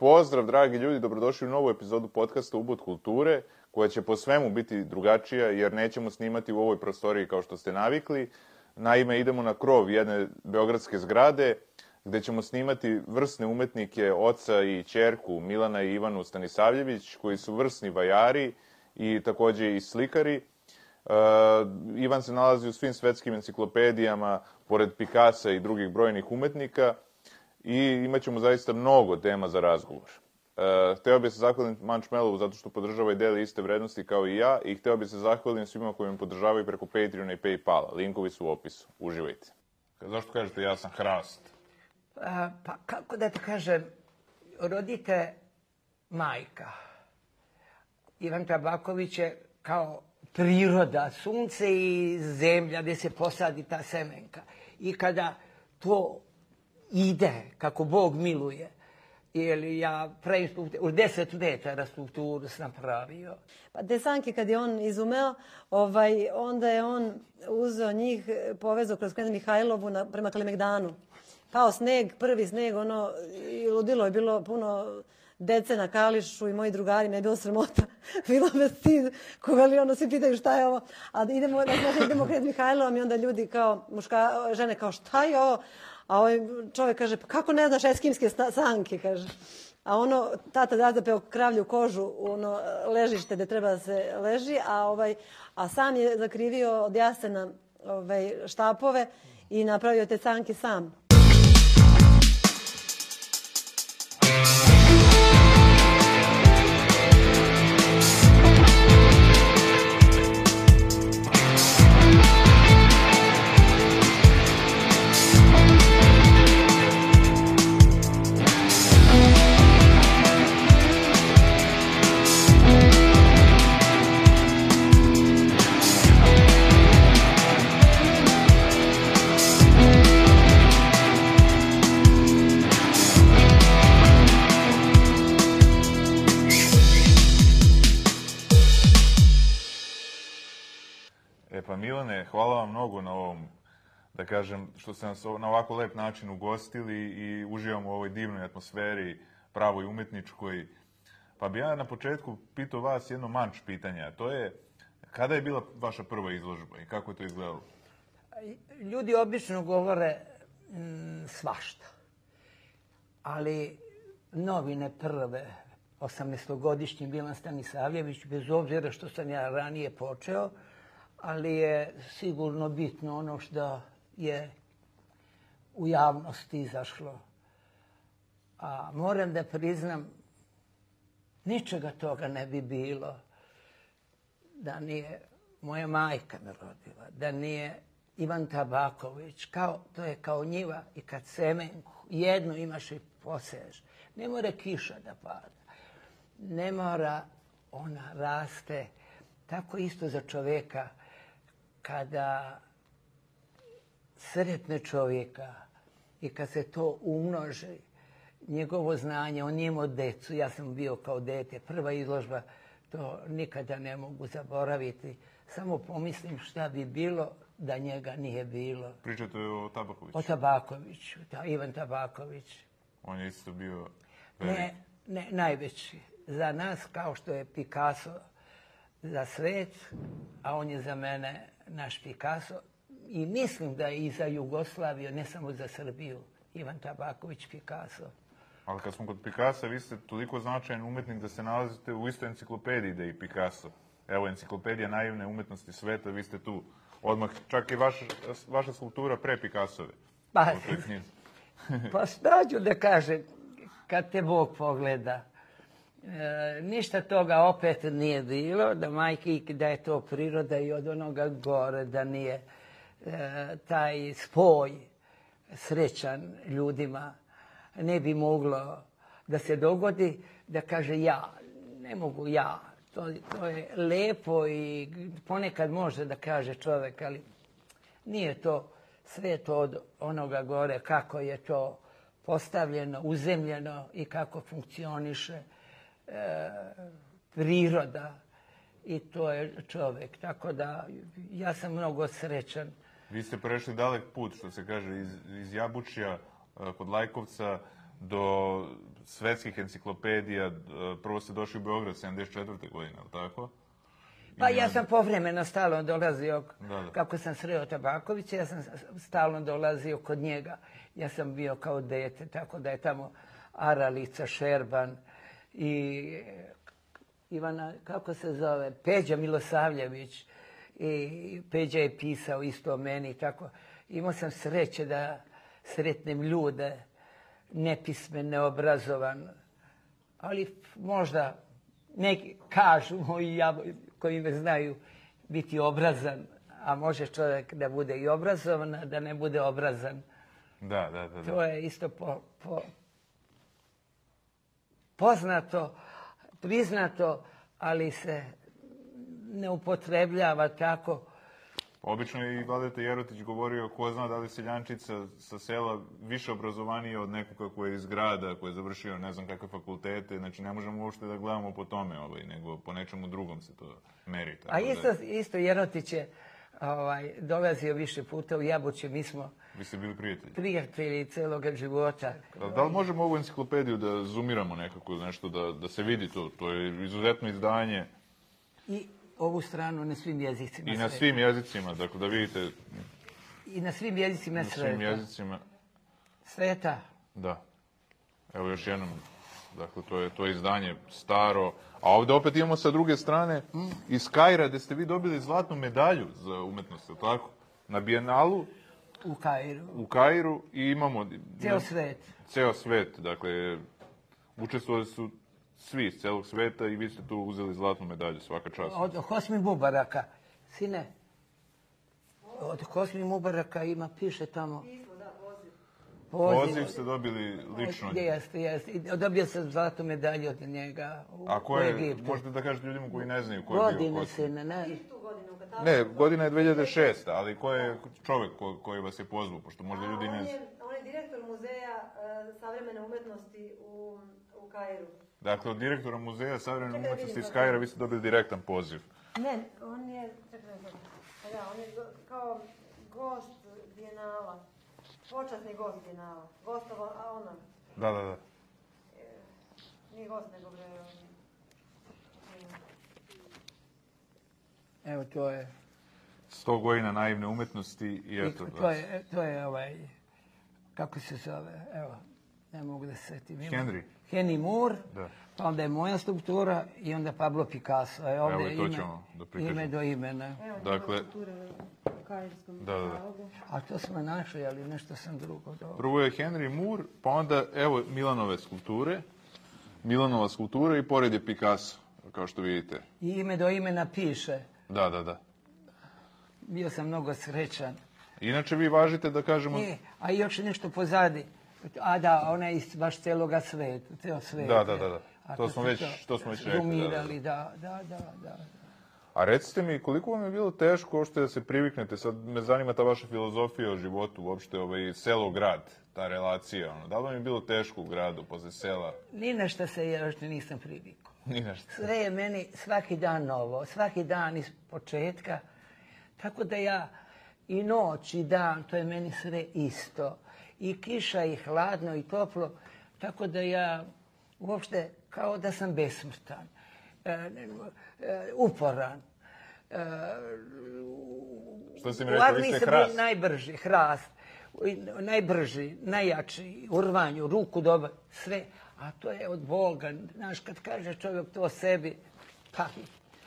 Pozdrav, dragi ljudi, dobrodošli u novu epizodu podcasta Ubud kulture, koja će po svemu biti drugačija, jer nećemo snimati u ovoj prostoriji kao što ste navikli. Naime, idemo na krov jedne beogradske zgrade, gde ćemo snimati vrsne umetnike, oca i čerku Milana i Ivanu Stanisavljević, koji su vrsni vajari i takođe i slikari. Uh, Ivan se nalazi u svim svetskim enciklopedijama, pored Pikasa i drugih brojnih umetnika i imat ćemo zaista mnogo tema za razgovor. Uh, hteo bih se zahvalim Manchmelovu zato što podržava i deli iste vrednosti kao i ja i hteo bih se zahvalim svima koji me podržavaju preko Patreona i Paypala. Linkovi su u opisu. Uživajte. Zašto kažete ja sam hrast? A, pa kako da te kažem, rodite majka. Ivan Tabaković je kao priroda, sunce i zemlja gdje se posadi ta semenka. I kada to ide, kako Bog miluje, jer ja pravim u deset metara strukturu sam pravio. Pa Desanke kad je on izumeo, ovaj, onda je on uzeo njih, povezao kroz Kneza Mihajlovu na, prema Kalemegdanu. Pao sneg, prvi sneg, ono, i ludilo je bilo puno dece na Kališu i moji drugari, ne je bilo sramota. bilo me stid, ko veli, ono, svi pitaju šta je ovo. A idemo, znači, idemo kred Mihajlovom i onda ljudi kao, muška, žene kao, šta je ovo? A ovaj čovjek kaže, pa kako ne znaš eskimske sanke, kaže. A ono, tata da zapeo kravlju kožu, ono, ležište gde treba da se leži, a, ovaj, a sam je zakrivio od jasena ovaj, štapove i napravio te sanke sam. Da kažem, što ste nas na ovako lep način ugostili i uživamo u ovoj divnoj atmosferi, pravoj umetničkoj. Pa bi ja na početku pitao vas jedno manč pitanja, a to je kada je bila vaša prva izložba i kako je to izgledalo? Ljudi obično govore mm, svašta. Ali novine prve, 18-godišnji Milan Stanisavljević, bez obzira što sam ja ranije počeo, ali je sigurno bitno ono što je u javnosti izašlo. A moram da priznam, ničega toga ne bi bilo da nije moja majka me rodila, da nije Ivan Tabaković, kao, to je kao njiva i kad semenku jednu imaš i poseješ. Ne mora kiša da pada, ne mora ona raste. Tako isto za čoveka, kada sretne čovjeka i kad se to umnoži, njegovo znanje, on nije imao decu, ja sam bio kao dete, prva izložba, to nikada ne mogu zaboraviti. Samo pomislim šta bi bilo da njega nije bilo. Pričate o Tabakoviću? O Tabakoviću, ta, Ivan Tabaković. On je isto bio velik. Ne, ne, najveći. Za nas, kao što je Picasso za svet, a on je za mene naš Picasso. I mislim da je i za Jugoslaviju, ne samo za Srbiju, Ivan Tabaković Picasso. Ali kad smo kod Picasso, vi ste toliko značajan umetnik da se nalazite u istoj enciklopediji da je i Picasso. Evo, enciklopedija naivne umetnosti sveta, vi ste tu odmah, čak i vaša, vaša skulptura pre Picassove. Pa, pa šta ću da kažem, kad te Bog pogleda, e, ništa toga opet nije bilo, da majke, da je to priroda i od onoga gore, da nije E, taj spoj srećan ljudima, ne bi moglo da se dogodi da kaže ja, ne mogu ja. To, to je lepo i ponekad može da kaže čovek, ali nije to sve to od onoga gore kako je to postavljeno, uzemljeno i kako funkcioniše e, priroda i to je čovek. Tako da ja sam mnogo srećan. Vi ste prešli dalek put, što se kaže, iz, iz Jabučja kod Lajkovca do svetskih enciklopedija, e, prvo ste došli u Beograd 74. godine, ali tako? Pa ja sam povremeno stalno dolazio, Da, da. kako sam sreo Tabakovića, ja sam stalno dolazio kod njega. Ja sam bio kao dete, tako da je tamo Aralica, Šerban i Ivana, kako se zove, Peđa Milosavljević. I Peđa je pisao isto o meni, tako. Imao sam sreće da sretnem ljude, nepismen, neobrazovan, ali možda neki kažu moji ja, koji me znaju biti obrazan, a može čovjek da bude i obrazovan, a da ne bude obrazan. Da, da, da. da. To je isto po, po, poznato, priznato, ali se ne upotrebljava tako. Obično je i Vladeta Jerotić govorio ko zna da li seljančica sa sela više obrazovanija od nekoga ko je iz grada, ko je završio ne znam kakve fakultete, znači ne možemo uopšte da gledamo po tome, ovaj, nego po nečemu drugom se to meri. Tako A isto, Da, isto Jerotić je ovaj, dolazio više puta u Jabuće, mi smo vi ste bili prijatelji. prijatelji celoga života. Da, da li možemo ovu enciklopediju da zoomiramo nekako, nešto da, da se vidi to? To je izuzetno izdanje I ovu stranu na svim jezicima i na sveta. svim jezicima, dakle da vidite I na svim jezicima na svim sveta. jezicima. Sveta. Da. Evo još jednom, dakle, to je to je izdanje staro. A ovde opet imamo sa druge strane iz Kaira, gde ste vi dobili zlatnu medalju za umetnost, tako? Na Bijenalu u Kairu. u Kairu i imamo... Ceo svet. Ceo svet, dakle, učestvovali su svi iz celog sveta i vi ste tu uzeli zlatnu medalju, svaka čast. Od Hosmi Mubaraka. Sine, od Hosmi Mubaraka ima, piše tamo. Poziv ste dobili lično. Jeste, jeste. Dobio sam zlatnu medalju od njega u, A ko u je, Egiptu. možete da kažete ljudima koji ne znaju ko je bio Godine, Kosov? sine, ne. Ne, godina je 2006. Ali ko je čovek ko, koji vas je pozvao, pošto možda ljudi ne on, znaju. je, on je direktor muzeja e, savremene umetnosti u, u Kairu. Dakle, od direktora muzeja savremene da umetnosti vidim iz je. vi ste dobili direktan poziv. Ne, on je, čekaj, čekaj. Pa da, on je kao gost Bijenala. Počasni gost Bijenala. Gostovo, a ona, Da, da, da. nije gost nego bre... Evo, to je, 100 godina naivne umetnosti i i eto. to je, to je ovaj, kako se zove, evo, ne mogu da se setim. Henry. Henry Moore, Da. pa onda je moja skulptura i onda Pablo Picasso. E, ovde Evo i to ime, ćemo da prikažemo. ime do imena. Evo, Dakle- u Da, da. A to smo našli, ali nešto sam drugo dobro. Prvo je Henry Moore, pa onda, evo, Milanove skulpture. Milanova skulptura i pored je Picasso, kao što vidite. I ime do imena piše. Da, da, da. Bio sam mnogo srećan. Inače, vi važite da kažemo... E, a još nešto pozadi. A da, ona je iz baš celoga sveta, ceo svet. Da, da, da, da. A To smo već- to smo već rekli, da, da, da. Zumirali, da, da, da, da. A recite mi, koliko vam je bilo teško uopšte da se priviknete? Sad me zanima ta vaša filozofija o životu, uopšte ovaj, selo-grad, ta relacija. Ono. Da li vam je bilo teško u gradu, posle sela? Ni na šta se još nisam privikao. Ni na šta. Sve je meni svaki dan novo, svaki dan iz početka. Tako da ja i noć i dan, to je meni sve isto. I kiša i hladno i toplo. Tako da ja uopšte kao da sam besmrtan. E, e, uporan. E, Što si mi rekao, vi ste hrast. najbrži, hrast, najbrži, najjači, u rvanju, ruku dobar, sve. A to je od Boga. Znaš, kad kaže čovjek to o sebi, pa,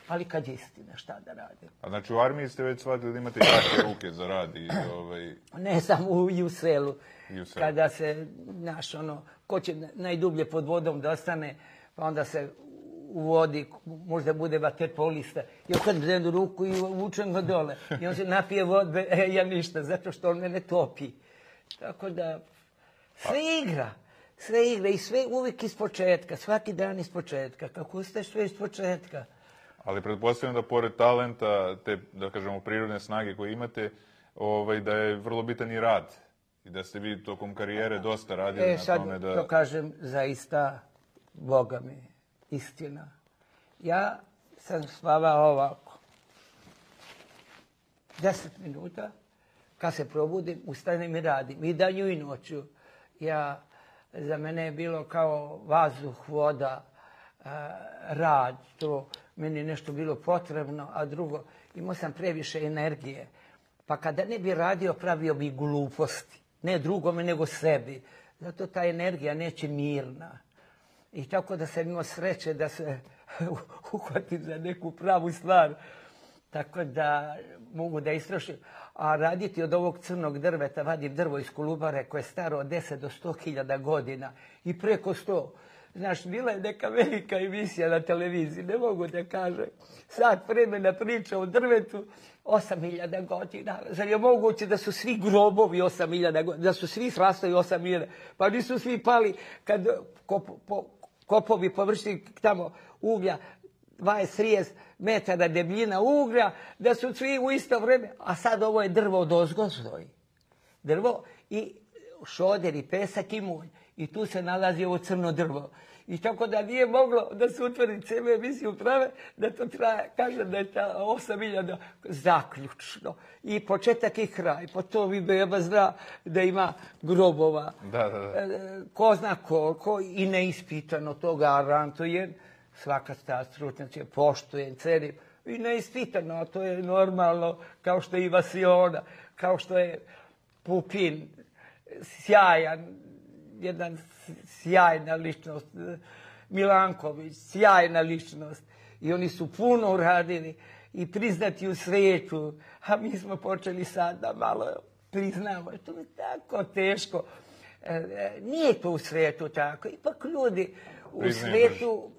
ali kad je istina, šta da radi? A znači u armiji ste već shvatili da imate jake ruke za rad i ovaj... Ne samo u, i u selu. I u selu. Kada se, znaš, ono, ko će najdublje pod vodom da ostane, pa onda se u vodi, možda bude vaterpolista. Ja kad uzem ruku i vučem ga dole. I on se napije vode, e, ja ništa, zato što on mene topi. Tako da, sve igra. Sve igra i sve uvijek iz početka, svaki dan iz početka. Kako ustaješ sve iz početka. Ali pretpostavljam da pored talenta, te, da kažemo, prirodne snage koje imate, ovaj, da je vrlo bitan i rad. I da ste vi tokom karijere dosta radili E, na sad tome da... to kažem zaista, Boga mi, istina. Ja sam spavao ovako. Deset minuta, kad se probudim, ustanem i radim. I danju i noću. Ja za mene je bilo kao vazduh, voda, e, rad, to meni nešto bilo potrebno, a drugo, imao sam previše energije. Pa kada ne bi radio, pravio bi gluposti. Ne drugome, nego sebi. Zato ta energija neće mirna. I tako da sam imao sreće da se uhvatim za neku pravu stvar. Tako da mogu da istrošim. A raditi od ovog crnog drveta, vadim drvo iz Kolubare koje je staro od 10 do 100 hiljada godina i preko 100. Znaš, bila je neka velika emisija na televiziji, ne mogu da kažem. Sad vremena priča o drvetu, 8000 godina. Zar je moguće da su svi grobovi 8000 godina, da su svi srastovi 8000? Pa nisu svi pali kad kop, po, kopovi površni tamo uglja 20-30 metara debljina uglja, da su svi u isto vreme. A sad ovo je drvo od ozgo stoji. Drvo i šoder i pesak i mulj. I tu se nalazi ovo crno drvo. I tako da nije moglo da se utvrdi celu emisiju prave, da to traje, kaže da je ta 8000 zaključno. I početak i kraj. Po to vi beba zna da ima grobova. Da, da, da. E, Ko zna koliko i neispitano to garantujem. Svaka sta stručnjac poštujem, cenim. I neispitano, a to je normalno, kao što je i Vasiona, kao što je Pupin, sjajan, jedan sjajna ličnost, Milanković, sjajna ličnost. I oni su puno uradili i priznati u svijetu, a mi smo počeli sad da malo priznamo. To je tako teško. E, e, Nije to u svijetu tako. Ipak ljudi u svijetu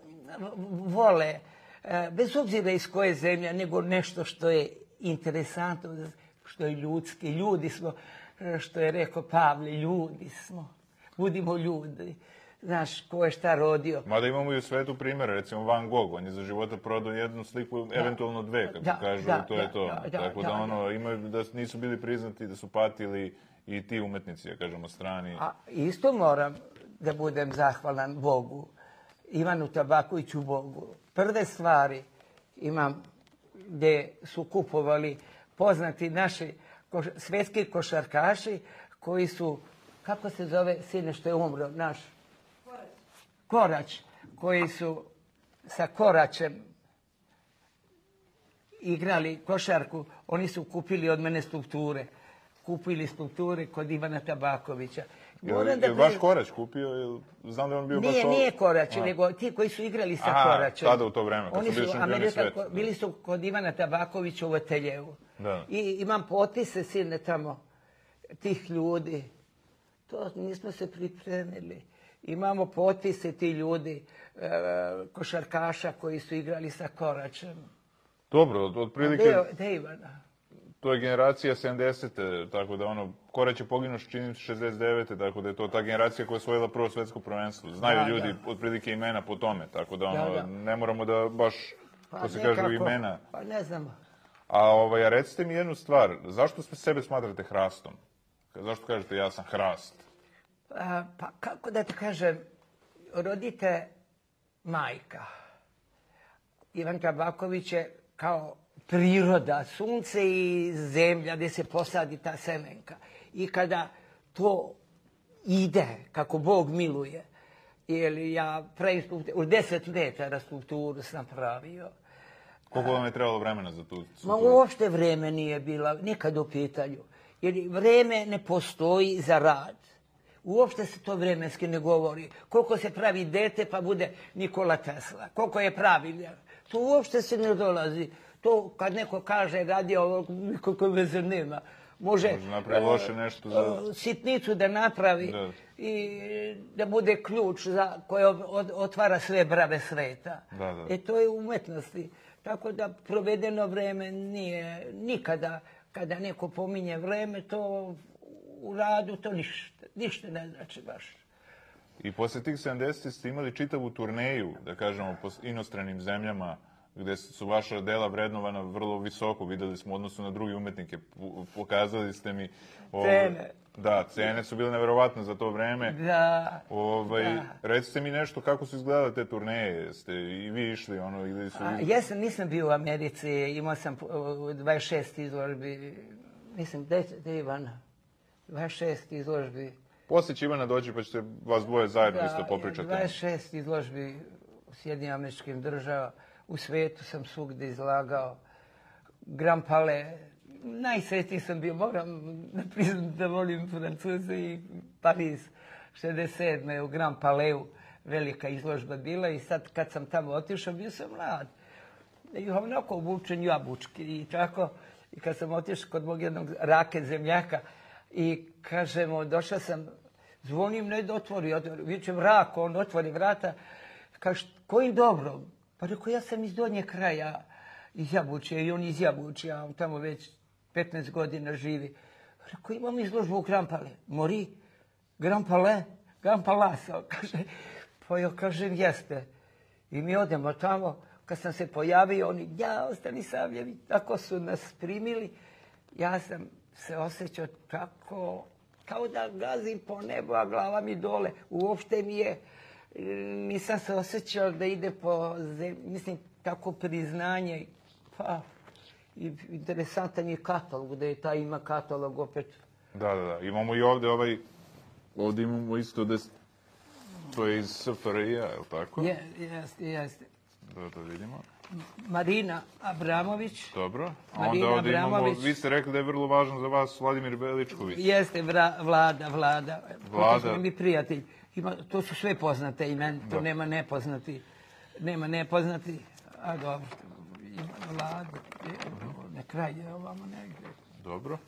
vole, e, bez obzira iz koje zemlje, nego nešto što je interesantno, što je ljudski. Ljudi smo, e, što je rekao Pavle, ljudi smo budimo ljudi. Znaš, ko je šta rodio. Mada imamo i u svetu primjera, recimo Van Gogh, on je za života prodao jednu sliku, da. eventualno dve, kako Da, kažu, da, to je da, to. da, da, Tako da, da, ono, imaju da nisu bili priznati, da su patili i ti umetnici, ja kažemo, strani. A isto moram da budem zahvalan Bogu, Ivanu Tabakoviću Bogu. Prve stvari imam gdje su kupovali poznati naši koš, svetski košarkaši koji su, kako se zove sine što je umro, naš? Korać. Korać, koji su sa Koračem igrali košarku, oni su kupili od mene strukture. Kupili strukture kod Ivana Tabakovića. Moram je, da je vaš Korać kupio, znam da on bio baš... Nije, ovo- nije Korać, A. nego ti koji su igrali sa Aha, Koraćem. tada u to vreme, kad Oni su bili šampioni sveta, bili su kod Ivana Tabakovića u ateljevu. Da. I imam potpise sine tamo tih ljudi. To nismo se pripremili. Imamo potpise ti ljudi, e, košarkaša koji su igrali sa Koračem. Dobro, od- otprilike, Gde, gde Ivana? to je generacija 70. Tako da ono, Korać je poginuo čini se 69. Tako da je to ta generacija koja je osvojila prvo svetsko prvenstvo. Znaju Da, ljudi da. otprilike imena po tome, tako da ono, Da, da. ne moramo da baš, to se kažu nekako- imena. Pa ne znam. A ovaj, a recite mi jednu stvar, zašto sebe smatrate hrastom? Zašto kažete ja sam hrast? Pa kako da te kažem, rodite majka. Ivan Tabaković je kao priroda, sunce i zemlja gdje se posadi ta semenka. I kada to ide, kako Bog miluje, jer ja pravim strukturu, u deset metara strukturu sam pravio. Koliko vam je trebalo vremena za tu Ma strukturu? uopšte vreme nije bila nikad u pitanju. Jer vreme ne postoji za rad. Uopšte se to vremenski ne govori. Koliko se pravi dete pa bude Nikola Tesla. Koliko je pravi. To uopšte se ne dolazi. To kad neko kaže radi ovo, nikakve veze nema. Može, Može napravi loše nešto za- e, sitnicu da napravi Da. i da bude ključ za koje otvara sve brave sveta. Da, da. E to je umetnosti. Tako da provedeno vreme nije nikada, kada neko pominje vreme, to u radu to ništa, ništa ne znači baš. I posle tih 70 ste imali čitavu turneju, da kažemo, po inostranim zemljama, gde su vaša dela vrednovana vrlo visoko, videli smo u odnosu na druge umetnike, pokazali ste mi... ovaj, Cene. Da, cene su bile neverovatne za to vreme. Da, Ovaj, Da. Recite mi nešto kako su izgledale te turneje, jeste i vi išli ono ili su... A, jesam, nisam bio u Americi, imao sam uh, 26 izložbi, mislim, gde je Ivana? 26 izložbi Poslije će Ivana doći pa ćete vas dvoje zajedno isto popričati. 26 izložbi u Sjedinim američkim država. U svetu sam svugde izlagao. Grand Palais. Najsretniji sam bio, moram da priznam da volim Francuze i Pariz. 67. u Grand Palaisu velika izložba bila i sad kad sam tamo otišao bio sam mlad. I onako obučen jabučki i tako. I kad sam otišao kod mog jednog rake zemljaka i kažemo, došla došao sam, zvonim, ne otvori, otvori. Vičem rak, on otvori vrata. Kaže, kojim dobro? Pa rekao, ja sam iz donje kraja iz Jabuće, i on iz Jabuće, a on tamo već 15 godina živi. Rekao, imam izložbu u Grampale. Mori, Grampale, Palais, kaže, pa ja kažem, jeste. I mi odemo tamo, kad sam se pojavio, oni, ja, ostani Savljevi, tako su nas primili. Ja sam se osjećao tako, kao da gazim po nebu, a glava mi dole. Uopšte mi je, nisam se osjećao da ide po zemlji, mislim, tako priznanje. Pa, interesantan je katalog, da je ta ima katalog opet. Da, da, da. Imamo i ovde ovaj, ovde imamo isto da to je iz SFRJ-a, je li tako? Je, jeste, jeste. Da, da vidimo. Marina Abramović. Dobro. A Marina onda ovde imamo, vi ste rekli da je vrlo važno za vas Vladimir Veličković. Jeste vra, vlada, vlada. Vlada. Mi prijatelji. Ima, to su sve poznate imena, to Da. nema nepoznati. Nema nepoznati, a dobro, ima vlada. Na kraju je ovamo negdje. Dobro.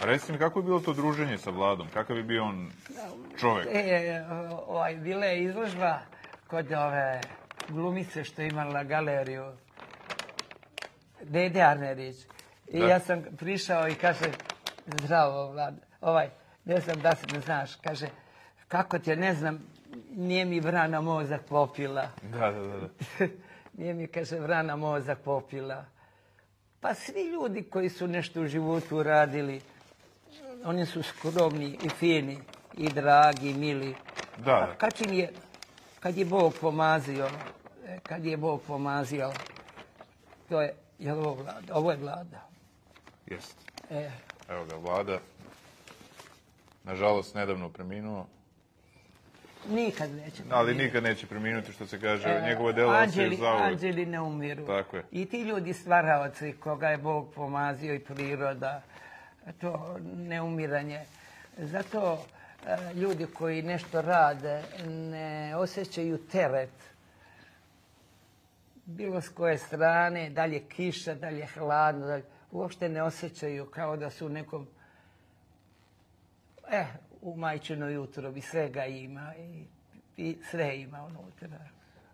A recite mi, kako je bilo to druženje sa Vladom? Kakav je bio on čovek? E, ovaj, bila je izložba kod ove glumice što je imala galeriju. Dede Arnerić. I Da. ja sam prišao i kaže, zdravo, Vlad, ovaj, ne znam da se ne znaš, kaže, kako te, ne znam, nije mi vrana mozak popila. Da, da, da. nije mi, kaže, vrana mozak popila. Pa svi ljudi koji su nešto u životu uradili, oni su skromni i fini i dragi i mili. Da, A kad im je, kad je Bog pomazio, kad je Bog pomazio, to je, je li ovo vlada? Ovo je vlada. Jeste. E, Evo ga, Vlada. Nažalost, nedavno preminuo. nikad neće. Ali promijeniti. nikad neće preminuti, što se kaže, E, njegova dela anđeli, zauvek. anđeli ne umiru. Tako je. I ti ljudi stvaraoci koga je Bog pomazio i priroda, to neumiranje. Zato e, ljudi koji nešto rade ne osjećaju teret bilo s koje strane, da li je kiša, da li je hladno, da li, uopšte ne osjećaju kao da su u nekom, eh, u majčinoj utrobi svega ima i, i sve ima unutra.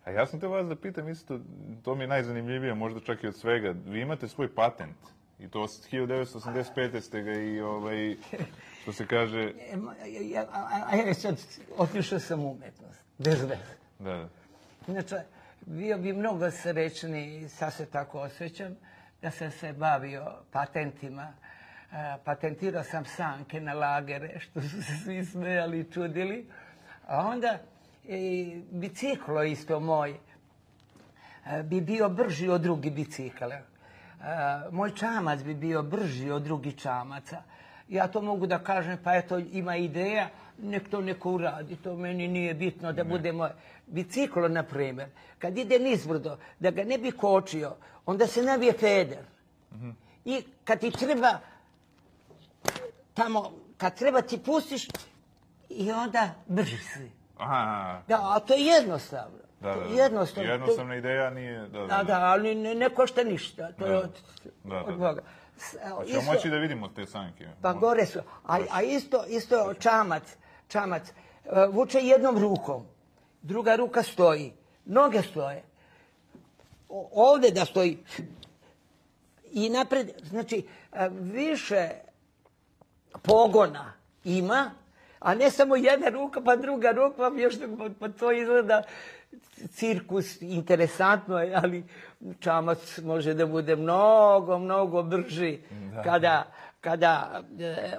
A ja sam te vas da pitam isto, to mi je najzanimljivije, možda čak i od svega. Vi imate svoj patent. I to od 1985. ste ga i, ovaj, što se kaže... E, ja, a, a, a ja sad otišao sam umetnost, bez veze. Da, da. Inače, bio bi mnogo srećni, sad se tako osjećam, da sam se bavio patentima. E, patentirao sam sanke na lagere, što su se svi smejali i čudili. A onda i biciklo isto moj e, bi bio brži od drugi bicikala. E, Moj čamac bi bio brži od drugih čamaca. Ja to mogu da kažem, pa eto, ima ideja, nek to neko uradi, to meni nije bitno da budemo... Biciklo, na primjer, kad ide nizbrdo, da ga ne bi kočio, onda se nabije feder. I kad ti treba tamo, kad treba ti pustiš i onda brži si. Aha, Da, a to je jednostavno. da, da. je da. Jednostavno. Jednostavna ideja nije... Da, da, Da, da, ali ne, ne košta ništa. To je od, Da, da, od. Boga. Hoćemo isto- moći da vidimo te sanke. Pa gore su. A, a isto, isto čamac, čamac, e, vuče jednom rukom, druga ruka stoji, noge stoje. O- Ovde da stoji i napred, znači e, više pogona ima, a ne samo jedna ruka, pa druga ruka, pa još pa, pa to izgleda cirkus, interesantno je, ali čamac može da bude mnogo, mnogo brži kada, kada e, e,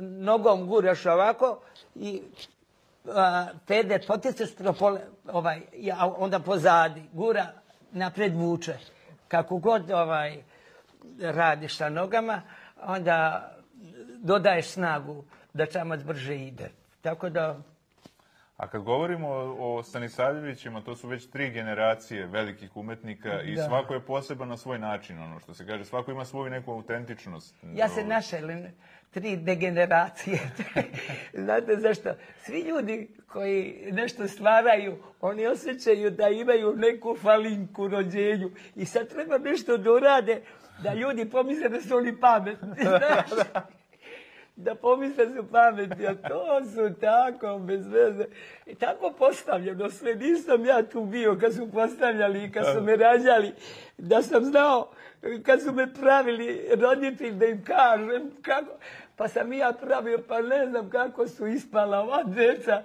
nogom guraš ovako i pede peder poticaš ovaj, onda pozadi, gura, napred vuče. Kako god ovaj, radiš sa nogama, onda dodaješ snagu da čamac brže ide. Tako da, A kad govorimo o, o Stanisavljevićima, to su već tri generacije velikih umetnika i Da. svako je poseban na svoj način, ono što se kaže. Svako ima svoju neku autentičnost. ja se našelim tri degeneracije. Znate zašto? Svi ljudi koji nešto stvaraju, oni osjećaju da imaju neku falinku u rođenju i sad treba nešto da urade da ljudi pomisle da su oni pametni. Znaš? Da pomisle su pameti, a to su tako, bez veze. I tako postavljeno sve, nisam ja tu bio kad su postavljali i kad su me rađali, da sam znao kad su me pravili roditelji da im kažem kako, pa sam ja pravio, pa ne znam kako su ispala ova djeca,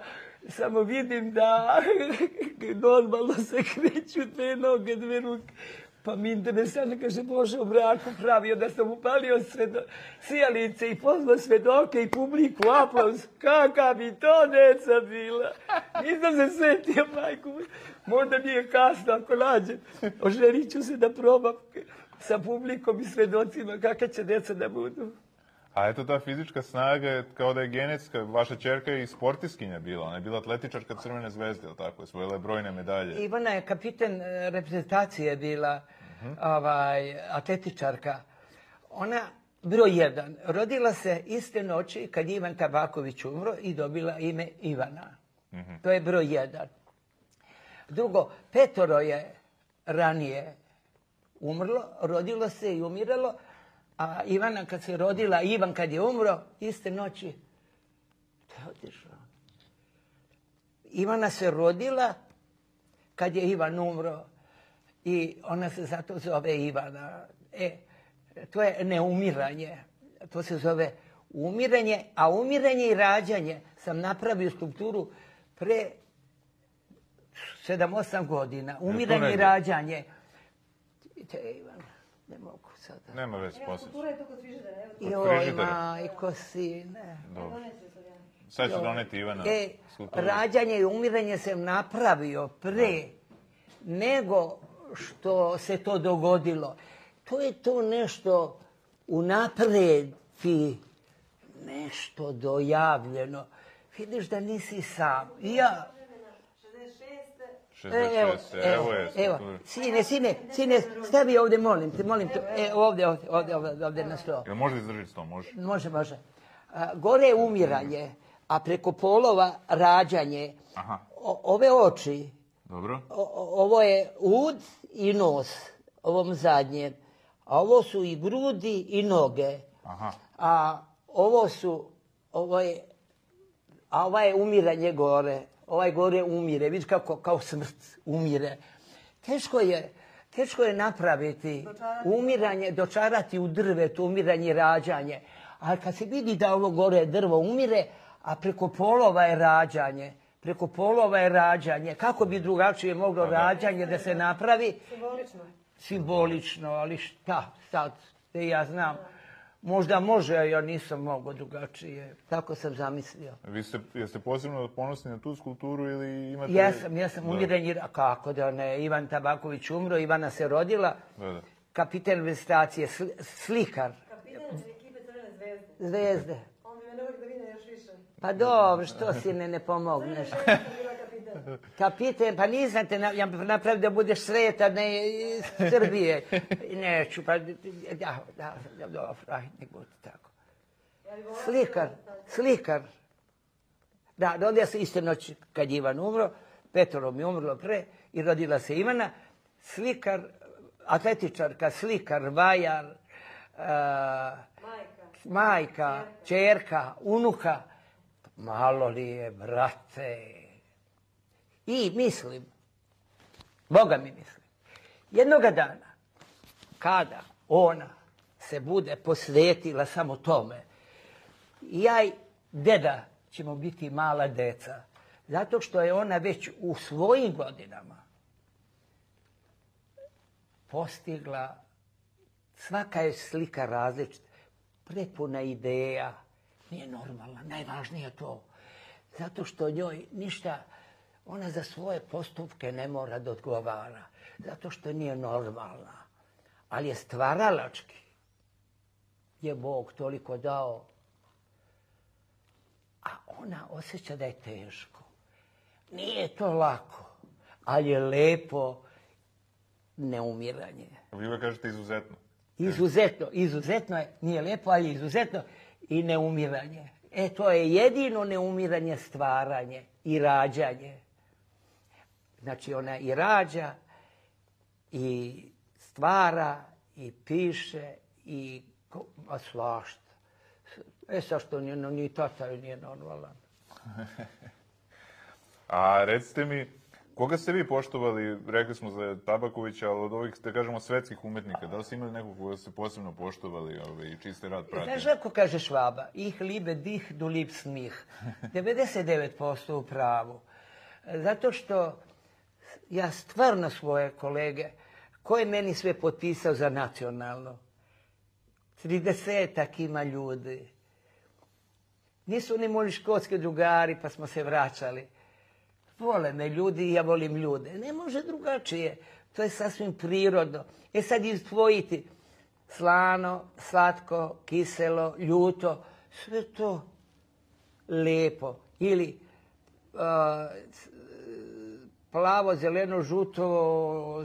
samo vidim da normalno se kreću te noge, dve ruke. Pa mi interesantno, kaže, Bože, u braku pravio da sam upalio svedo, sijalice i pozvao svedoke i publiku, aplauz. Kaka bi to deca bila. Nisam se setio, majku. Možda mi je kasno ako nađem. Oželit ću se da probam sa publikom i svedocima kakve će deca da budu. A eto ta fizička snaga je kao da je genetska. Vaša čerka je i sportiskinja bila. Ona je bila atletičarka Crvene zvezde, ili tako? Osvojila je brojne medalje. Ivana je kapiten e, reprezentacije bila, ovaj, atletičarka. Ona, broj jedan, rodila se iste noći kad je Ivan Tabaković umro i dobila ime Ivana. To je broj jedan. Drugo, petoro je ranije umrlo, rodilo se i umiralo, a Ivana kad se rodila, Ivan kad je umro, iste noći, to je otišao. Ivana se rodila kad je Ivan umro i ona se zato zove Ivana. E, to je neumiranje. To se zove umiranje, a umiranje i rađanje sam napravio strukturu pre 7-8 godina. Umiranje i rađanje. Te, Ivan, ne mogu sada. Nema već poslije. Kultura je to kod frižidera, evo ti. Kod Joj, frižidera. majko sine. Dobro. Sad ću doneti Ivana E, skulpturu. rađanje i umiranje sam napravio pre nego što se to dogodilo. To je to nešto unapred ti nešto dojavljeno. Vidiš da nisi sam. I ja, 66. E, evo, 66, evo je evo, sine, sine, sine, stavi ovdje, molim te, molim te, e, ovdje, ovdje, ovdje, ovdje, ovdje na sto. Jel može izdržiti to? Može. Može, može. A, gore je umiranje, a preko polova rađanje. Aha. O, ove oči, Dobro. o, o- ovo je ud i nos, ovom zadnjem. A ovo su i grudi i noge. Aha. A ovo su, ovo je, a ovo je umiranje gore. Ovaj gore umire, vidiš kako, kao smrt umire. Teško je, teško je napraviti umiranje, dočarati u drvetu, umiranje i rađanje. Ali kad se vidi da ovo gore drvo umire, a preko polova je rađanje, preko polova je rađanje, kako bi drugačije moglo rađanje da se napravi? Simbolično. simbolično, ali šta sad, da ja znam. Možda može, a ja nisam mogao drugačije. Tako sam zamislio. Vi ste, jeste posebno ponosni na tu skulpturu ili imate... Jesam, jesam Da. umirenji, a kako da ne, Ivan Tabaković umro, Ivana se rodila, Da, da. kapiten vestacije, slikar, Kapitan ekipe Crvene zvezde. zvezde. On bi me uvijek da još više. Pa dobro, što si ne, ne pomogneš? Kapiten, pa nisam te na- ja napravio da budeš sretan, ne iz Srbije. Neću, pa da, da, da, dobro, aj, nek bude tako. Ja Slikar, slikar. Da, rodio se iste noći kad je Ivan umro, petoro mi umrlo pre i rodila se Ivana. Slikar, atletičarka, slikar, vajar, uh, Majka. majka, čerka, unuka. Malo li je, brate. I mislim, Boga mi mislim, jednoga dana, kada ona se bude posvetila samo tome, ja i deda ćemo biti mala deca. Zato što je ona već u svojim godinama postigla, svaka je slika različita, prepuna ideja, nije normalna, najvažnije je to. Zato što njoj ništa, ona za svoje postupke ne mora da odgovara. Zato što nije normalna. Ali je stvaralački. Je Bog toliko dao a ona osjeća da je teško. Nije to lako, ali je lepo neumiranje. Vi uvek kažete izuzetno. Izuzetno, izuzetno je, nije lepo, ali izuzetno i neumiranje. E, to je jedino neumiranje stvaranje i rađanje. Znači, ona i rađa, i stvara, i piše, i a svašta. E, sa što ni, ni tata nije normalan. A recite mi, koga ste vi poštovali, rekli smo za Tabakovića, ali od ovih, da kažemo, svetskih umetnika, da li ste imali nekog koga ste posebno poštovali ovaj, i čiji ste rad pratili? Znaš kako kaže Švaba? Ich liebe dich, du mich. 99% u pravu. Zato što ja stvarno svoje kolege, ko je meni sve potpisao za nacionalno? 30 ima ljudi. Nisu ni moji škotski drugari, pa smo se vraćali. Vole me ljudi i ja volim ljude. Ne može drugačije. To je sasvim prirodno. E sad izdvojiti slano, slatko, kiselo, ljuto, sve to lepo. Ili uh, plavo, zeleno, žuto,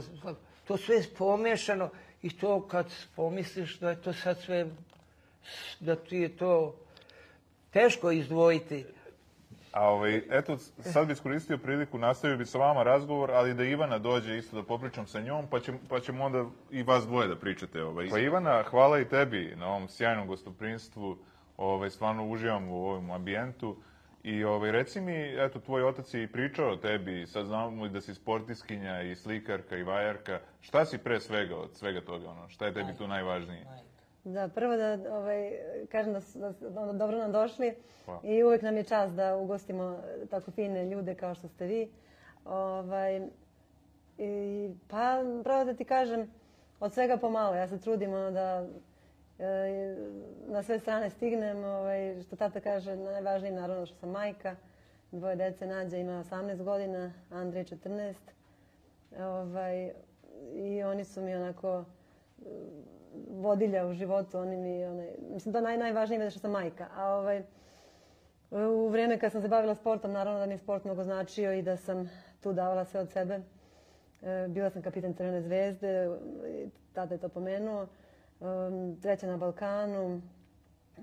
to sve pomešano i to kad pomisliš da je to sad sve, da ti je to teško izdvojiti. A ovaj, eto, sad bi iskoristio priliku, nastavio bi sa vama razgovor, ali da Ivana dođe isto da popričam sa njom, pa, će, pa ćemo onda i vas dvoje da pričate. Ovaj. Pa Ivana, hvala i tebi na ovom sjajnom gostoprinstvu, ovaj, stvarno uživam u ovom ambijentu. I ovaj, reci mi, eto, tvoj otac je i pričao o tebi, sad znamo i da si sportiskinja i slikarka i vajarka. Šta si pre svega od svega toga, ono? Šta je tebi tu najvažnije? Da, prvo da ovaj, kažem da, su- da, da dobro nam došli Hvala. i uvek nam je čast da ugostimo tako fine ljude kao što ste vi. Ovaj, i, pa, pravo da ti kažem, od svega pomalo. Ja se trudim ono, da E, na sve strane stignem. Ovaj, što tata kaže, najvažnije naravno što sam majka. Dvoje dece, Nađa ima 18 godina, Andrej 14. Ovaj, I oni su mi onako e, vodilja u životu, oni mi, onaj, mislim, to je naj, najvažnije je što sam majka. A ovaj, u vrijeme kad sam se bavila sportom, naravno da mi je sport mnogo značio i da sam tu davala sve od sebe. E, bila sam kapitan Crvene zvezde, i tada je to pomenuo, treća na Balkanu.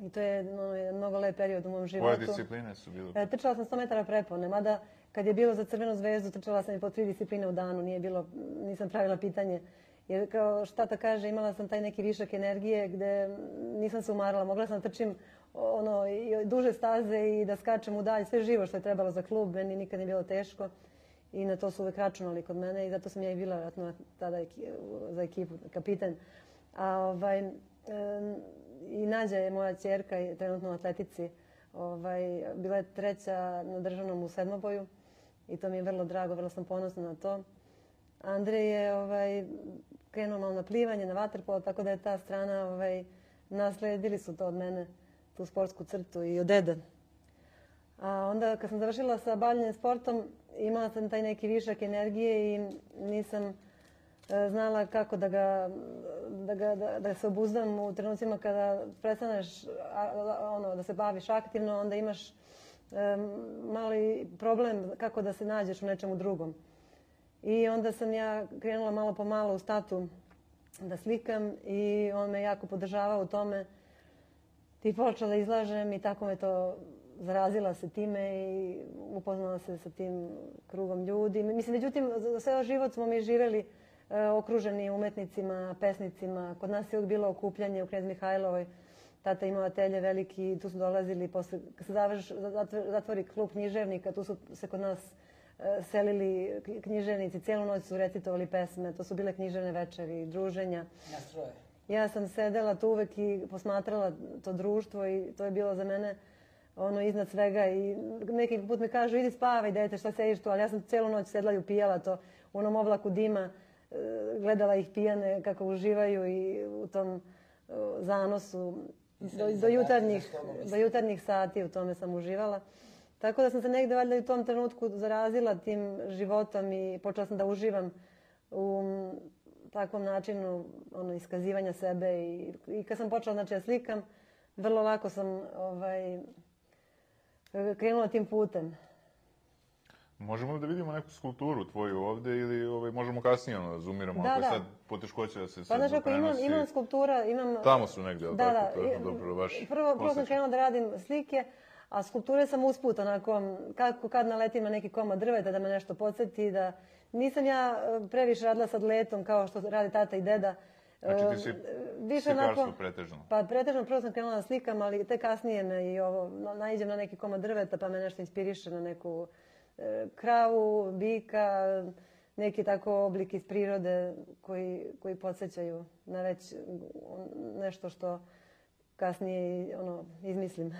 I to je jedan mnogo lep period u mom životu. Koje discipline su bile? E, Trčala sam 100 metara prepone, mada kad je bilo za crvenu zvezdu, trčala sam i po tri discipline u danu, nije bilo, nisam pravila pitanje. Jer kao šta ta kaže, imala sam taj neki višak energije gde nisam se umarala, mogla sam da trčim ono, i duže staze i da skačem u dalj, sve živo što je trebalo za klub, meni nikad nije bilo teško. I na to su uvek računali kod mene i zato sam ja i bila vjerojatno tada za ekipu kapitan. A ovaj, i Nađa je moja čerka i trenutno u atletici. Ovaj, bila je treća na državnom u sedmoboju i to mi je vrlo drago, vrlo sam ponosna na to. Andrej je ovaj, krenuo malo na plivanje, na vaterpolo, tako da je ta strana, ovaj, nasledili su to od mene, tu sportsku crtu i od dede. A onda kad sam završila sa bavljanjem sportom, imala sam taj neki višak energije i nisam E, znala kako da ga, da, ga, da, da se obuzdam u trenucima kada prestaneš ono, da se baviš aktivno, onda imaš e, mali problem kako da se nađeš u nečemu drugom. I onda sam ja krenula malo po malo u statu da slikam i on me jako podržavao u tome. Ti počela da izlažem i tako me to zarazila se time i upoznala se sa tim krugom ljudi. Mislim, međutim, za ceo život smo mi živeli uh, okruženi umetnicima, pesnicima. Kod nas je uvijek bilo okupljanje u Knjez Mihajlovoj. Tata imao atelje veliki, tu su dolazili, posle, kad se završ, zatvori, klub književnika, tu su se kod nas e, selili književnici, cijelu noć su recitovali pesme, to su bile književne večeri, druženja. Nastroje. Ja sam sedela tu uvek i posmatrala to društvo i to je bilo za mene ono iznad svega i neki put mi kažu idi spavaj dete šta sediš tu, ali ja sam cijelu noć sedla i upijala to u onom oblaku dima, e, gledala ih pijane kako uživaju i u tom e, zanosu do, do, jutarnjih, do jutarnjih sati u tome sam uživala. Tako da sam se negde valjda u tom trenutku zarazila tim životom i počela sam da uživam u takvom načinu ono, iskazivanja sebe i, i kad sam počela znači, da slikam, vrlo lako sam ovaj, e, krenula tim putem. Možemo da vidimo neku skulpturu tvoju ovde ili ovaj, možemo kasnije ono, da zoomiramo Da, ako je da. sad poteškoća da se Pa sad znaš kako imam, imam skulptura, imam... Tamo su negde, ali Da, tako? da. To je dobro, baš prvo, prvo sam krenula da radim slike, a skulpture sam usput, onako, kako kad naletim na neki komad drveta da me nešto podsjeti, da nisam ja e, previše radila sad letom kao što radi tata i deda. Znači ti si E, više slikarstvo onako- pretežno. Pa pretežno prvo sam krenula na slikam, ali te kasnije me i ovo, na- naiđem na neki komad drveta pa me nešto inspiriše na neku kravu, bika, neki tako oblik iz prirode koji, koji podsjećaju na već nešto što kasnije ono, izmislim.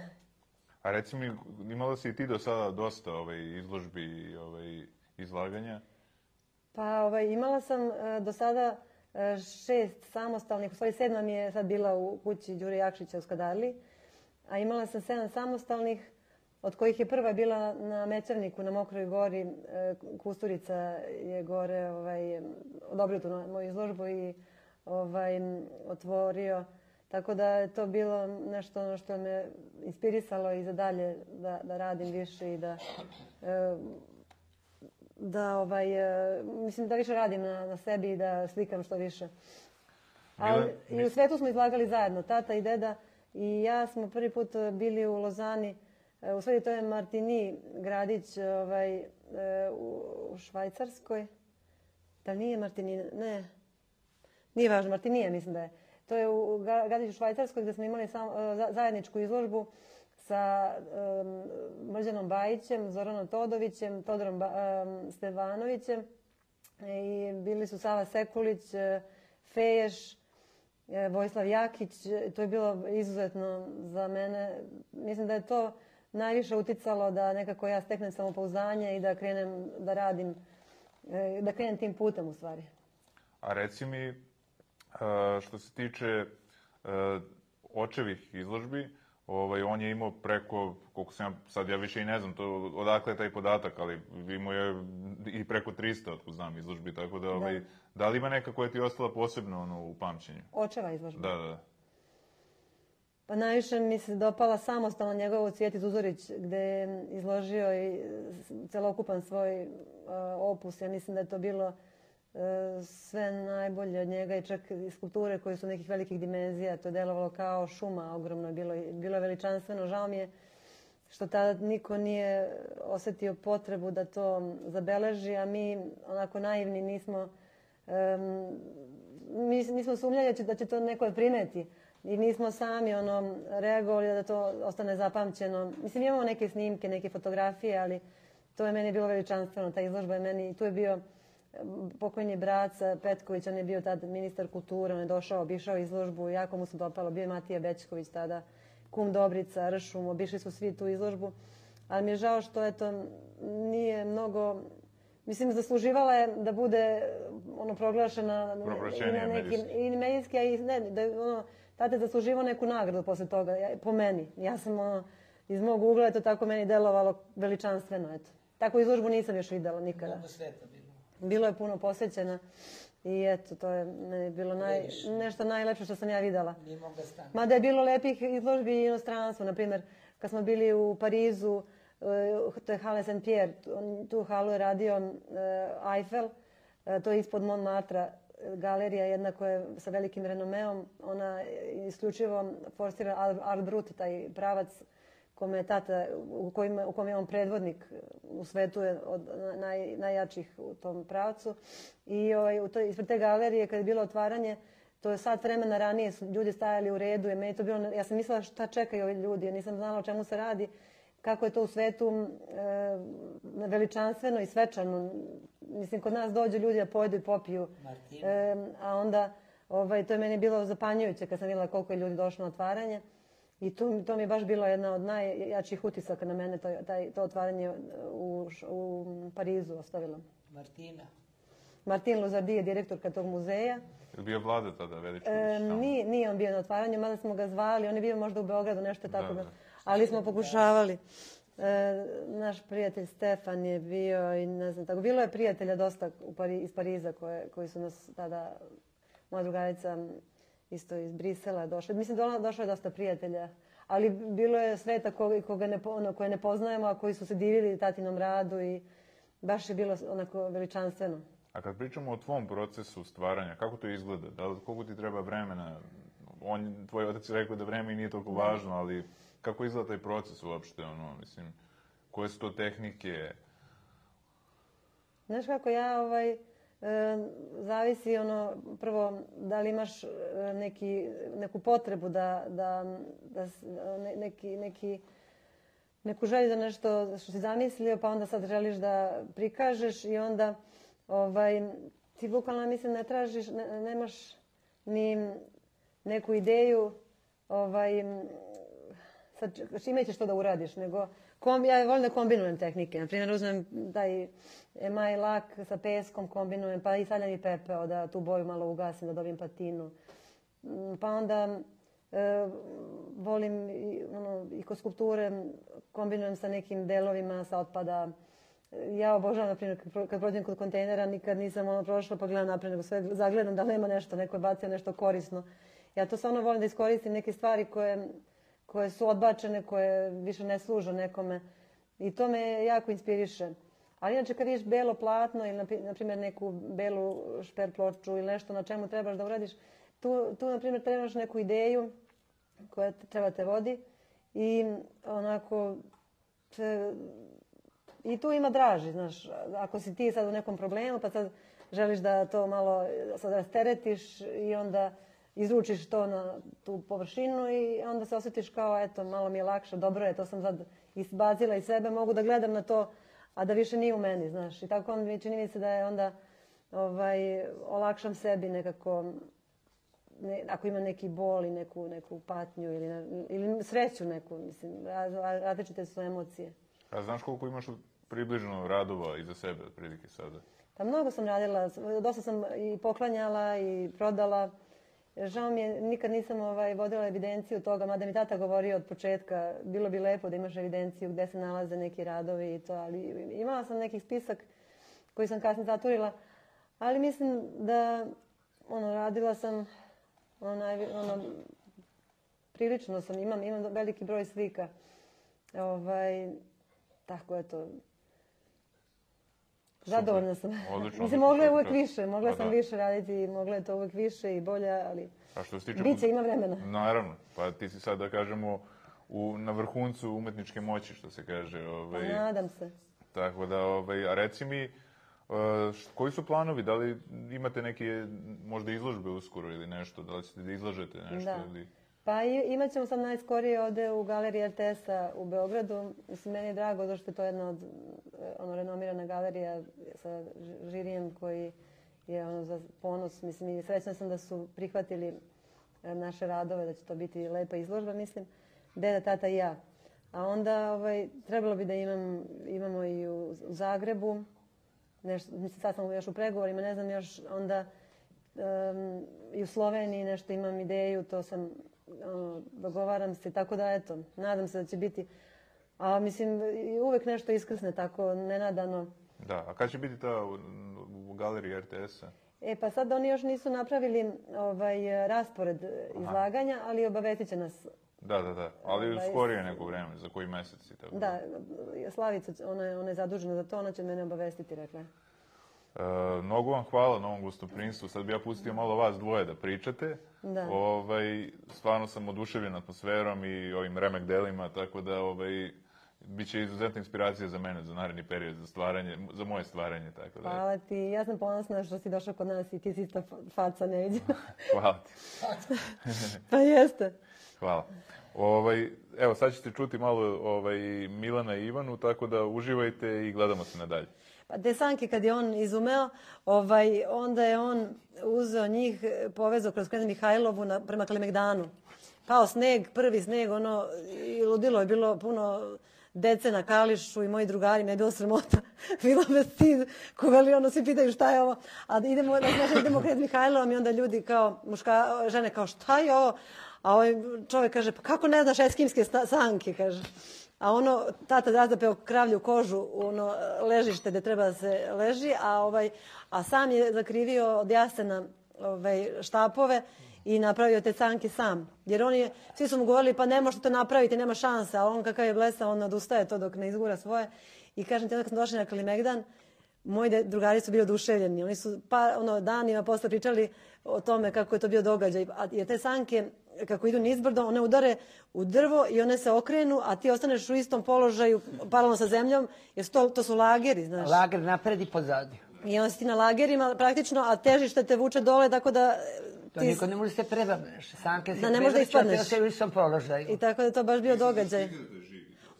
A reci mi, imala si i ti do sada dosta ovaj, izložbi i ovaj, izlaganja? Pa ovaj, imala sam e, do sada e, šest samostalnih, u stvari sedma mi je sad bila u kući Đure Jakšića u Skadarli, a imala sam sedam samostalnih, od kojih je prva bila na Mećavniku, na Mokroj gori. E, Kusturica je gore ovaj, odobrio tu moju izložbu i ovaj, otvorio. Tako da je to bilo nešto ono što me inspirisalo i za dalje da, da radim više i da e, da ovaj, e, mislim da više radim na, na sebi i da slikam što više. Ali, Mile, I u svetu smo izlagali zajedno, tata i deda i ja smo prvi put bili u Lozani, e, E, u stvari to je Martini gradić ovaj, e, u, Švajcarskoj. Da li nije Martini? Ne. Nije važno, Martinija mislim da je. To je u gradiću u Švajcarskoj gdje smo imali sam, e, zajedničku izložbu sa um, Mrđanom Bajićem, Zoranom Todovićem, Todorom ba, um, Stevanovićem i bili su Sava Sekulić, Feješ, Vojislav Jakić. To je bilo izuzetno za mene. Mislim da je to najviše uticalo da nekako ja steknem samopouzdanje i da krenem da radim, e, da krenem tim putem u stvari. A reci mi, e, što se tiče e, očevih izložbi, ovaj, on je imao preko, koliko sam ja, sad ja više i ne znam to, odakle je taj podatak, ali imao je i preko 300, otko znam, izložbi, tako da, ovaj, da. li ima neka koja ti je ostala posebno ono, u pamćenju? Očeva izložba. Da, da. Pa najviše mi se dopala samostalno njegovo Cvjetić Uzorić gdje je izložio i celokupan svoj uh, opus. Ja mislim da je to bilo uh, sve najbolje od njega i čak i skulpture koje su nekih velikih dimenzija. To je delovalo kao šuma ogromno. Bilo, je- bilo je veličanstveno. Žao mi je što tada niko nije osjetio potrebu da to zabeleži, a mi onako naivni nismo um, mi nismo sumnjali da će, da će to neko primeti. I nismo sami ono, reagovali da to ostane zapamćeno. Mislim, imamo neke snimke, neke fotografije, ali to je meni bilo veličanstveno. Ta izložba je meni, tu je bio em, pokojni braca Petković, on je bio tad ministar kulture, on je došao, obišao izložbu, jako mu se dopalo. Bio je Matija Bećković tada, kum Dobrica, Ršum, obišli su svi tu izložbu. Ali mi je žao što eto, nije mnogo Mislim, zasluživala je da bude ono proglašena i na nekim, medijski. i medijski, a i ne, da ono, tada je zasluživao neku nagradu posle toga, ja, po meni. Ja sam ono, iz mog ugla je to tako meni delovalo veličanstveno, eto. Takvu izložbu nisam još videla nikada. Mnogo sveta bilo. Bilo je puno posjećena i eto, to je meni bilo naj, nešto najlepše što sam ja videla. Nije mogla stati. Mada je bilo lepih izložbi i inostranstvo, na primjer, kad smo bili u Parizu, eh, to je Halle Saint-Pierre, tu halu je radio eh, Eiffel, eh, to je ispod Montmartre, galerija jedna koja je sa velikim renomeom, ona isključivo forsira Art- Brut, taj pravac kome je tata, u, kojim, u kom je on predvodnik u svetu je od naj, najjačih u tom pravcu. I ovaj, u toj, ispred te galerije, kad je bilo otvaranje, to je sat vremena ranije su ljudi stajali u redu je meni to bilo, ja sam mislila šta čekaju ovi ljudi, ja nisam znala o čemu se radi, kako je to u svetu e, veličanstveno i svečano. Mislim, kod nas dođu ljudi da pojedu i popiju. Martina. E, a onda, ovaj, to je meni bilo zapanjujuće kad sam vidjela koliko je ljudi došlo na otvaranje. I tu, to mi je baš bilo jedna od najjačih utisaka na mene, to, taj, to otvaranje u, u Parizu ostavilo. Martina. Martin Luzardi je direktorka tog muzeja. Je bio vlada tada Veličković? E, nije, nije on bio na otvaranju, mada smo ga zvali, on je bio možda u Beogradu, nešto tako da, da. Ali smo pokušavali. E, naš prijatelj Stefan je bio i ne znam tako. Bilo je prijatelja dosta u Pari, iz Pariza koje, koji su nas tada, moja drugarica isto iz Brisela došla. Mislim, dola- došlo je dosta prijatelja. ali bilo je sveta koga, koga ne, ono, koje ne poznajemo, a koji su se divili tatinom radu i baš je bilo onako veličanstveno. A kad pričamo o tvom procesu stvaranja, kako to izgleda? Da li, koliko ti treba vremena? On, tvoj otac je rekao da vreme nije toliko važno, ali kako izgleda taj proces uopšte, ono, mislim, koje su to tehnike? Znaš kako ja ovaj, e, zavisi ono, prvo da li imaš e, neki, neku potrebu da, da, da e, ne- neki, neki, neku želju za nešto što si zamislio, pa onda sad želiš da prikažeš i onda ovaj, ti bukvalno mislim ne tražiš, ne, nemaš ni neku ideju ovaj, sad znači, čime ćeš to da uradiš, nego kom, ja volim da kombinujem tehnike. Na primjer, uzmem taj emaj lak sa peskom, kombinujem, pa i saljani pepeo, da tu boju malo ugasim, da dobijem patinu. Mm, pa onda e, volim i, ono, i kod skulpture kombinujem sa nekim delovima sa otpada. Ja obožavam, na primjer, kad prođem kod kontejnera, nikad nisam ono prošla pa gledam naprijed, nego sve zagledam da nema nešto, neko je bacio nešto korisno. Ja to stvarno volim da iskoristim neke stvari koje, koje su odbačene, koje više ne služe nekome. I to me jako inspiriše. Ali inače kad vidiš belo platno ili na primjer neku belu šper ploču ili nešto na čemu trebaš da uradiš, tu, tu na primjer trebaš neku ideju koja te- treba te vodi i onako te, i tu ima draži, znaš, ako si ti sad u nekom problemu pa sad želiš da to malo sad rasteretiš i onda izručiš to na tu površinu i onda se osjetiš kao, eto, malo mi je lakše, dobro je, to sam sad izbacila iz sebe, mogu da gledam na to, a da više nije u meni, znaš. I tako onda mi čini mi se da je onda ovaj, olakšam sebi nekako, ne, ako ima neki bol i neku, neku patnju ili, ili sreću neku, mislim, raz- raz- različite su emocije. A znaš koliko imaš približno radova iza sebe, otprilike sada? Pa mnogo sam radila, dosta sam i poklanjala i prodala. Žao mi je, nikad nisam ovaj, vodila evidenciju toga, mada mi tata govorio od početka, bilo bi lepo da imaš evidenciju gde se nalaze neki radovi i to, ali imala sam neki spisak koji sam kasnije zaturila, ali mislim da ono, radila sam ono, naj, ono, prilično sam, imam, imam veliki broj slika. Ovaj, tako eto, Zadovoljna sam. Odlično, Mislim, mogla je uvek više, mogla Pa sam da. više raditi, mogla je to uvek više i bolje, ali A što se tiče... Biće, ima vremena. Naravno, pa ti si sad, da kažemo, u, na vrhuncu umetničke moći, što se kaže. pa Ovaj, nadam se. Tako da, ovaj, a reci mi, š- koji su planovi? Da li imate neke možda izložbe uskoro ili nešto? Da li ćete da izlažete nešto? Da. Ili... Pa imat ćemo sad najskorije ovde u galeriji RTS-a u Beogradu. Mislim, meni je drago zato što je to jedna od eh, ono, renomirana galerija sa žirijem koji je ono za ponos. Mislim, i srećna sam da su prihvatili eh, naše radove, da će to biti lepa izložba, mislim. Deda, tata i ja. A onda ovaj, trebalo bi da imam, imamo i u, u Zagrebu. Nešto, mislim, sad sam još u pregovorima, ne znam još onda um, i u Sloveniji nešto imam ideju, to sam, dogovaram se, tako da eto, nadam se da će biti, a mislim uvek nešto iskrsne tako nenadano. Da, a kad će biti ta u, u galeriji RTS-a? E pa sad oni još nisu napravili ovaj raspored izlaganja, ali obavestit će nas. Da, da, da. Ali Ovaj, skorije neko vreme, za koji mesec i tako. Da, Slavica, ona je, ona je zadužena za to, ona će mene obavestiti, rekla je. E, mnogo vam hvala na ovom gostoprinstvu. Sad bi ja pustio malo vas dvoje da pričate. Da. Ovaj, stvarno sam oduševljen atmosferom i ovim remek delima, tako da ovaj, bit će izuzetna inspiracija za mene za naredni period, za stvaranje, za moje stvaranje, tako da. Hvala ti, ja sam ponosna što si došao kod nas i ti si isto fa- faca neviđena. Hvala ti. pa jeste. Hvala. Ovaj, evo, sad ćete čuti malo ovaj, Milana i Ivanu, tako da uživajte i gledamo se nadalje. Pa Desanke kad je on izumeo, ovaj, onda je on uzeo njih, povezao kroz Kneza Mihajlovu na, prema Kalemegdanu. Pao sneg, prvi sneg, ono, i ludilo je bilo puno dece na kališu i moji drugari, ne je bilo sramota. bilo me stid, ko ono, svi pitaju šta je ovo. A idemo, da znači, idemo kred Mihajlovom i onda ljudi kao, muška, žene kao, šta je ovo? A ovaj čovjek kaže, pa kako ne znaš eskimske sanke, kaže. A ono, tata razapeo kravlju kožu u ono ležište gde treba da se leži, a ovaj a sam je zakrivio od jasena ovaj štapove i napravio te canke sam. Jer oni, svi su mu govorili pa ne možete to napraviti, nema šanse, a on kakav je blesa, on odustaje to dok ne izgura svoje. I kažem ti, onda kad sam došla na Kalimegdan, moji drugari su bili oduševljeni. Oni su pa, ono, danima posle pričali o tome kako je to bio događaj. A, jer te sanke, kako idu nizbrdo, one udare u drvo i one se okrenu, a ti ostaneš u istom položaju, paralelno sa zemljom, jer to, to su lageri, znaš. Lager napred i pozadi. I onda si ti na lagerima praktično, a težište te vuče dole, tako da... To ti- niko ne može se prevrneš. Sanke se Da ne možeš da prevrću, a ti ispadneš. ostaje u istom položaju. I tako da to baš bio događaj.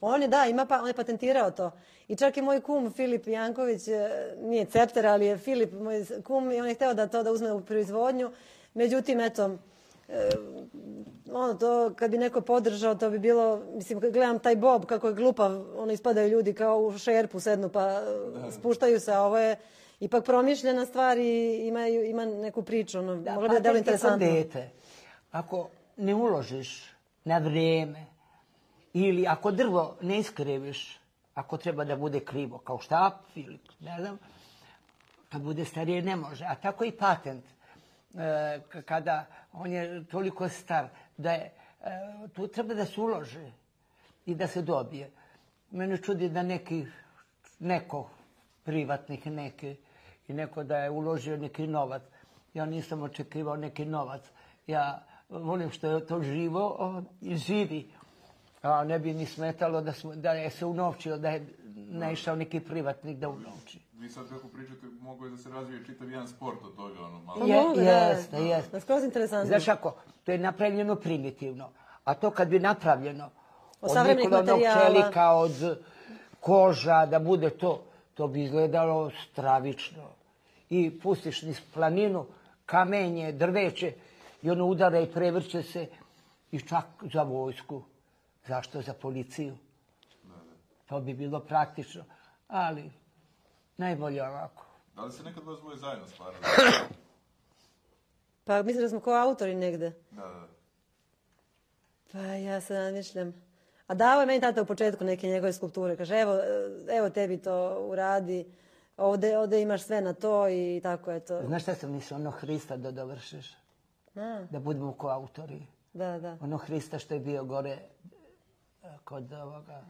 On je, da, ima pa, on je patentirao to. I čak i moj kum Filip Janković, e, nije cepter, ali je Filip moj kum i on je hteo da to da uzme u proizvodnju. Međutim, eto, e, ono to, kad bi neko podržao, to bi bilo, mislim, kad gledam taj Bob, kako je glupav, ono ispadaju ljudi kao u šerpu sednu, pa e, spuštaju se, a ovo je ipak promišljena stvar i ima, ima neku priču, ono, da, bi da je interesantno. dete. Ako ne uložiš na vrijeme ili ako drvo ne iskriviš, ako treba da bude krivo, kao štap ili ne znam, kad bude starije ne može. A tako i patent. E, kada on je toliko star da je, e, tu treba da se uloži i da se dobije. Mene čudi da neki, neko privatnik neki i neko da je uložio neki novac. Ja nisam očekivao neki novac. Ja volim što je to živo i živi. A ne bi ni smetalo da, smo, da je se unovčio, da je naišao neki privatnik da unovči. Vi sad kako pričate, mogu je da se razvije čitav jedan sport od toga, ono, malo. Pa Je- mogu, da, da. jeste, jeste. Da, skroz interesantno. Znaš ako, to je napravljeno primitivno. A to kad bi napravljeno Od materijala. čelika, od koža, da bude to, to bi izgledalo stravično. I pustiš niz planinu, kamenje, drveće, i ono udara i prevrće se, i čak za vojsku. Zašto? Za policiju. To bi bilo praktično. Ali, najbolje ovako. Da li se nekad vas dvoje zajedno stvarali? Pa mislim da smo kao autori negde. da, da. Pa ja se namišljam. A dao je meni tata u početku neke njegove skulpture. Kaže, evo, evo tebi to uradi. Ovde, ovde imaš sve na to i tako je to. Znaš šta sam mislio? Ono Hrista da dovršiš. A, Da budemo ko autori. da, da. Ono Hrista što je bio gore kod ovoga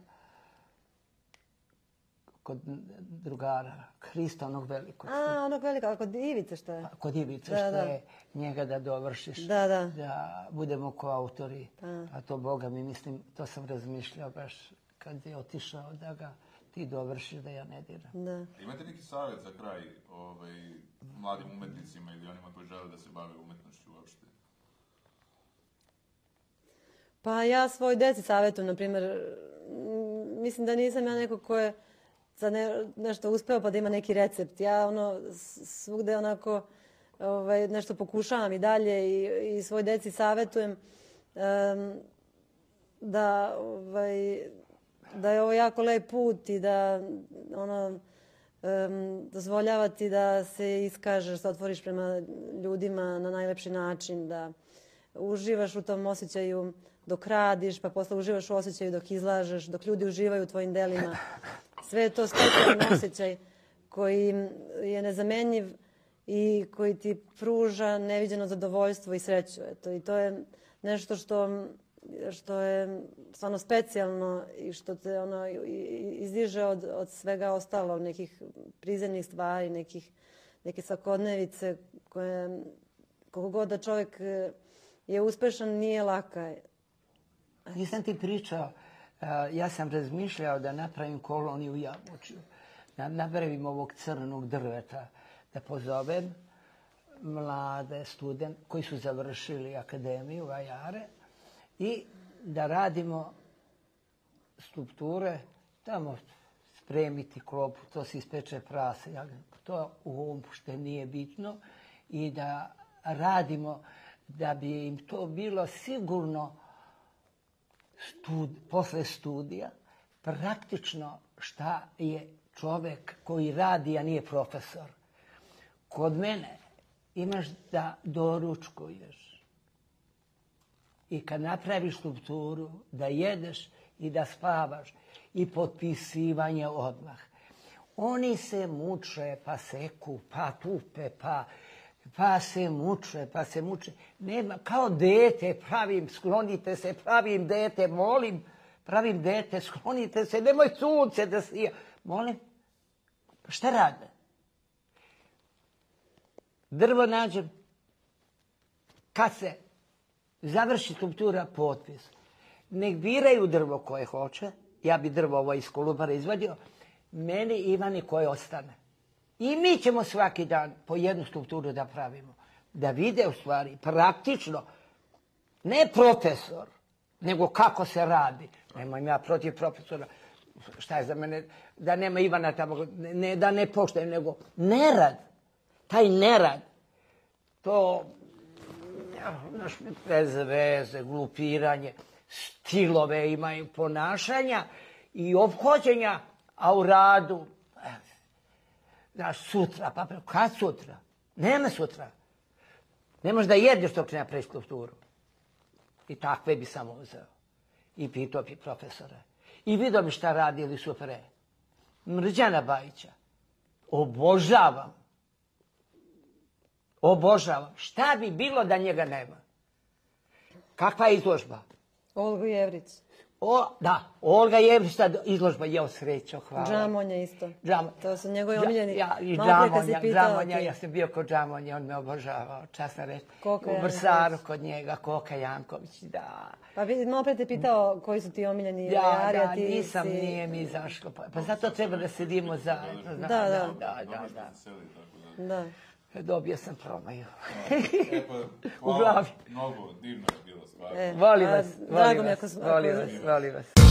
kod drugara. Hrista onog velikog. A, onog velika, kod Ivice što je? Kod Ivice Da, što da. je njega da dovršiš. Da, da. Da budemo ko autori. Pa. A to Boga mi mislim, to sam razmišljao baš kad je otišao da ga ti dovršiš da ja ne diram. Da. Imate neki savjet za kraj ovaj, mladim umetnicima ili onima koji žele da se bave umetnošću uopšte? Pa ja svoj deci savjetujem, na primjer, mislim da nisam ja neko ko je sad ne, nešto uspeo pa da ima neki recept. Ja ono svugde onako ovaj, nešto pokušavam i dalje i, i svoj deci savjetujem um, da, ovaj, da je ovo jako lep put i da ono, um, dozvoljava ti da se iskažeš, da otvoriš prema ljudima na najlepši način, da uživaš u tom osjećaju dok radiš, pa posle uživaš u osjećaju dok izlažeš, dok ljudi uživaju u tvojim delima. Sve je to specijalni osjećaj koji je nezamenjiv i koji ti pruža neviđeno zadovoljstvo i sreću. Eto, I to je nešto što, što je stvarno specijalno i što te ono, izdiže od, od svega ostalo, nekih prizemnih stvari, nekih, neke svakodnevice koje, koliko god da čovjek je uspešan, nije laka. Nisam ti pričao, eh, ja sam razmišljao da napravim koloniju u Jabučju. Da napravim ovog crnog drveta, da pozovem mlade student koji su završili akademiju Vajare i da radimo skulpture, tamo spremiti klopu, to se ispeče prase, ja, to uopšte nije bitno. I da radimo da bi im to bilo sigurno stud, posle studija praktično šta je čovek koji radi, a nije profesor. Kod mene imaš da doručkuješ. I kad napraviš skulpturu, da jedeš i da spavaš i potpisivanje odmah. Oni se muče, pa seku, pa tupe, pa Pa se muče, pa se muče. Nema, kao dete pravim, sklonite se, pravim dete, molim, pravim dete, sklonite se, nemoj sunce da sija. Molim, pa šta rade? Drvo nađem, kad se završi skulptura, potpis. Nek biraju drvo koje hoće, ja bi drvo ovo iz Kolubara izvadio, meni Ivani koje ostane. I mi ćemo svaki dan po jednu strukturu da pravimo. Da vide u stvari praktično, ne profesor, nego kako se radi. Nemam ja protiv profesora, šta je za mene, da nema Ivana tamo, ne, da ne poštajem, nego nerad. Taj nerad, to, ja, znaš, bez veze, glupiranje, stilove imaju ponašanja i obhođenja, a u radu, Da, sutra, pa, pa kad sutra? Nema sutra. Ne možeš da jedeš dok ne napraviš skulpturu. I takve bi samo uzeo. I pitao bi profesora. I vidio bi šta radili su pre. Mrđana Bajića. Obožavam. Obožavam. Šta bi bilo da njega nema? Kakva je izložba? Olgu Jevricu. O, da, Olga Jevrišta izložba, jeo srećo, hvala. Džamonja isto. Džam. To su njegovi omiljeni. Ja, i Malo Džamonja, pitao Džamonja, ti- ja sam bio kod Džamonja, on me obožavao, časna reč. Koka U Vrsaru kod njega, Koka Janković, da. Pa bi- malo pre te pitao koji su ti omiljeni Ja, da, ti nisam, si... nije mi izašlo. Pa, pa zato treba da sedimo zajedno. Da, Da, da. da, da, da, da. Da. Dobio sam promaju. E, pa, U glavi. Mnogo, divno je Molim vas, molim vas, molim vas.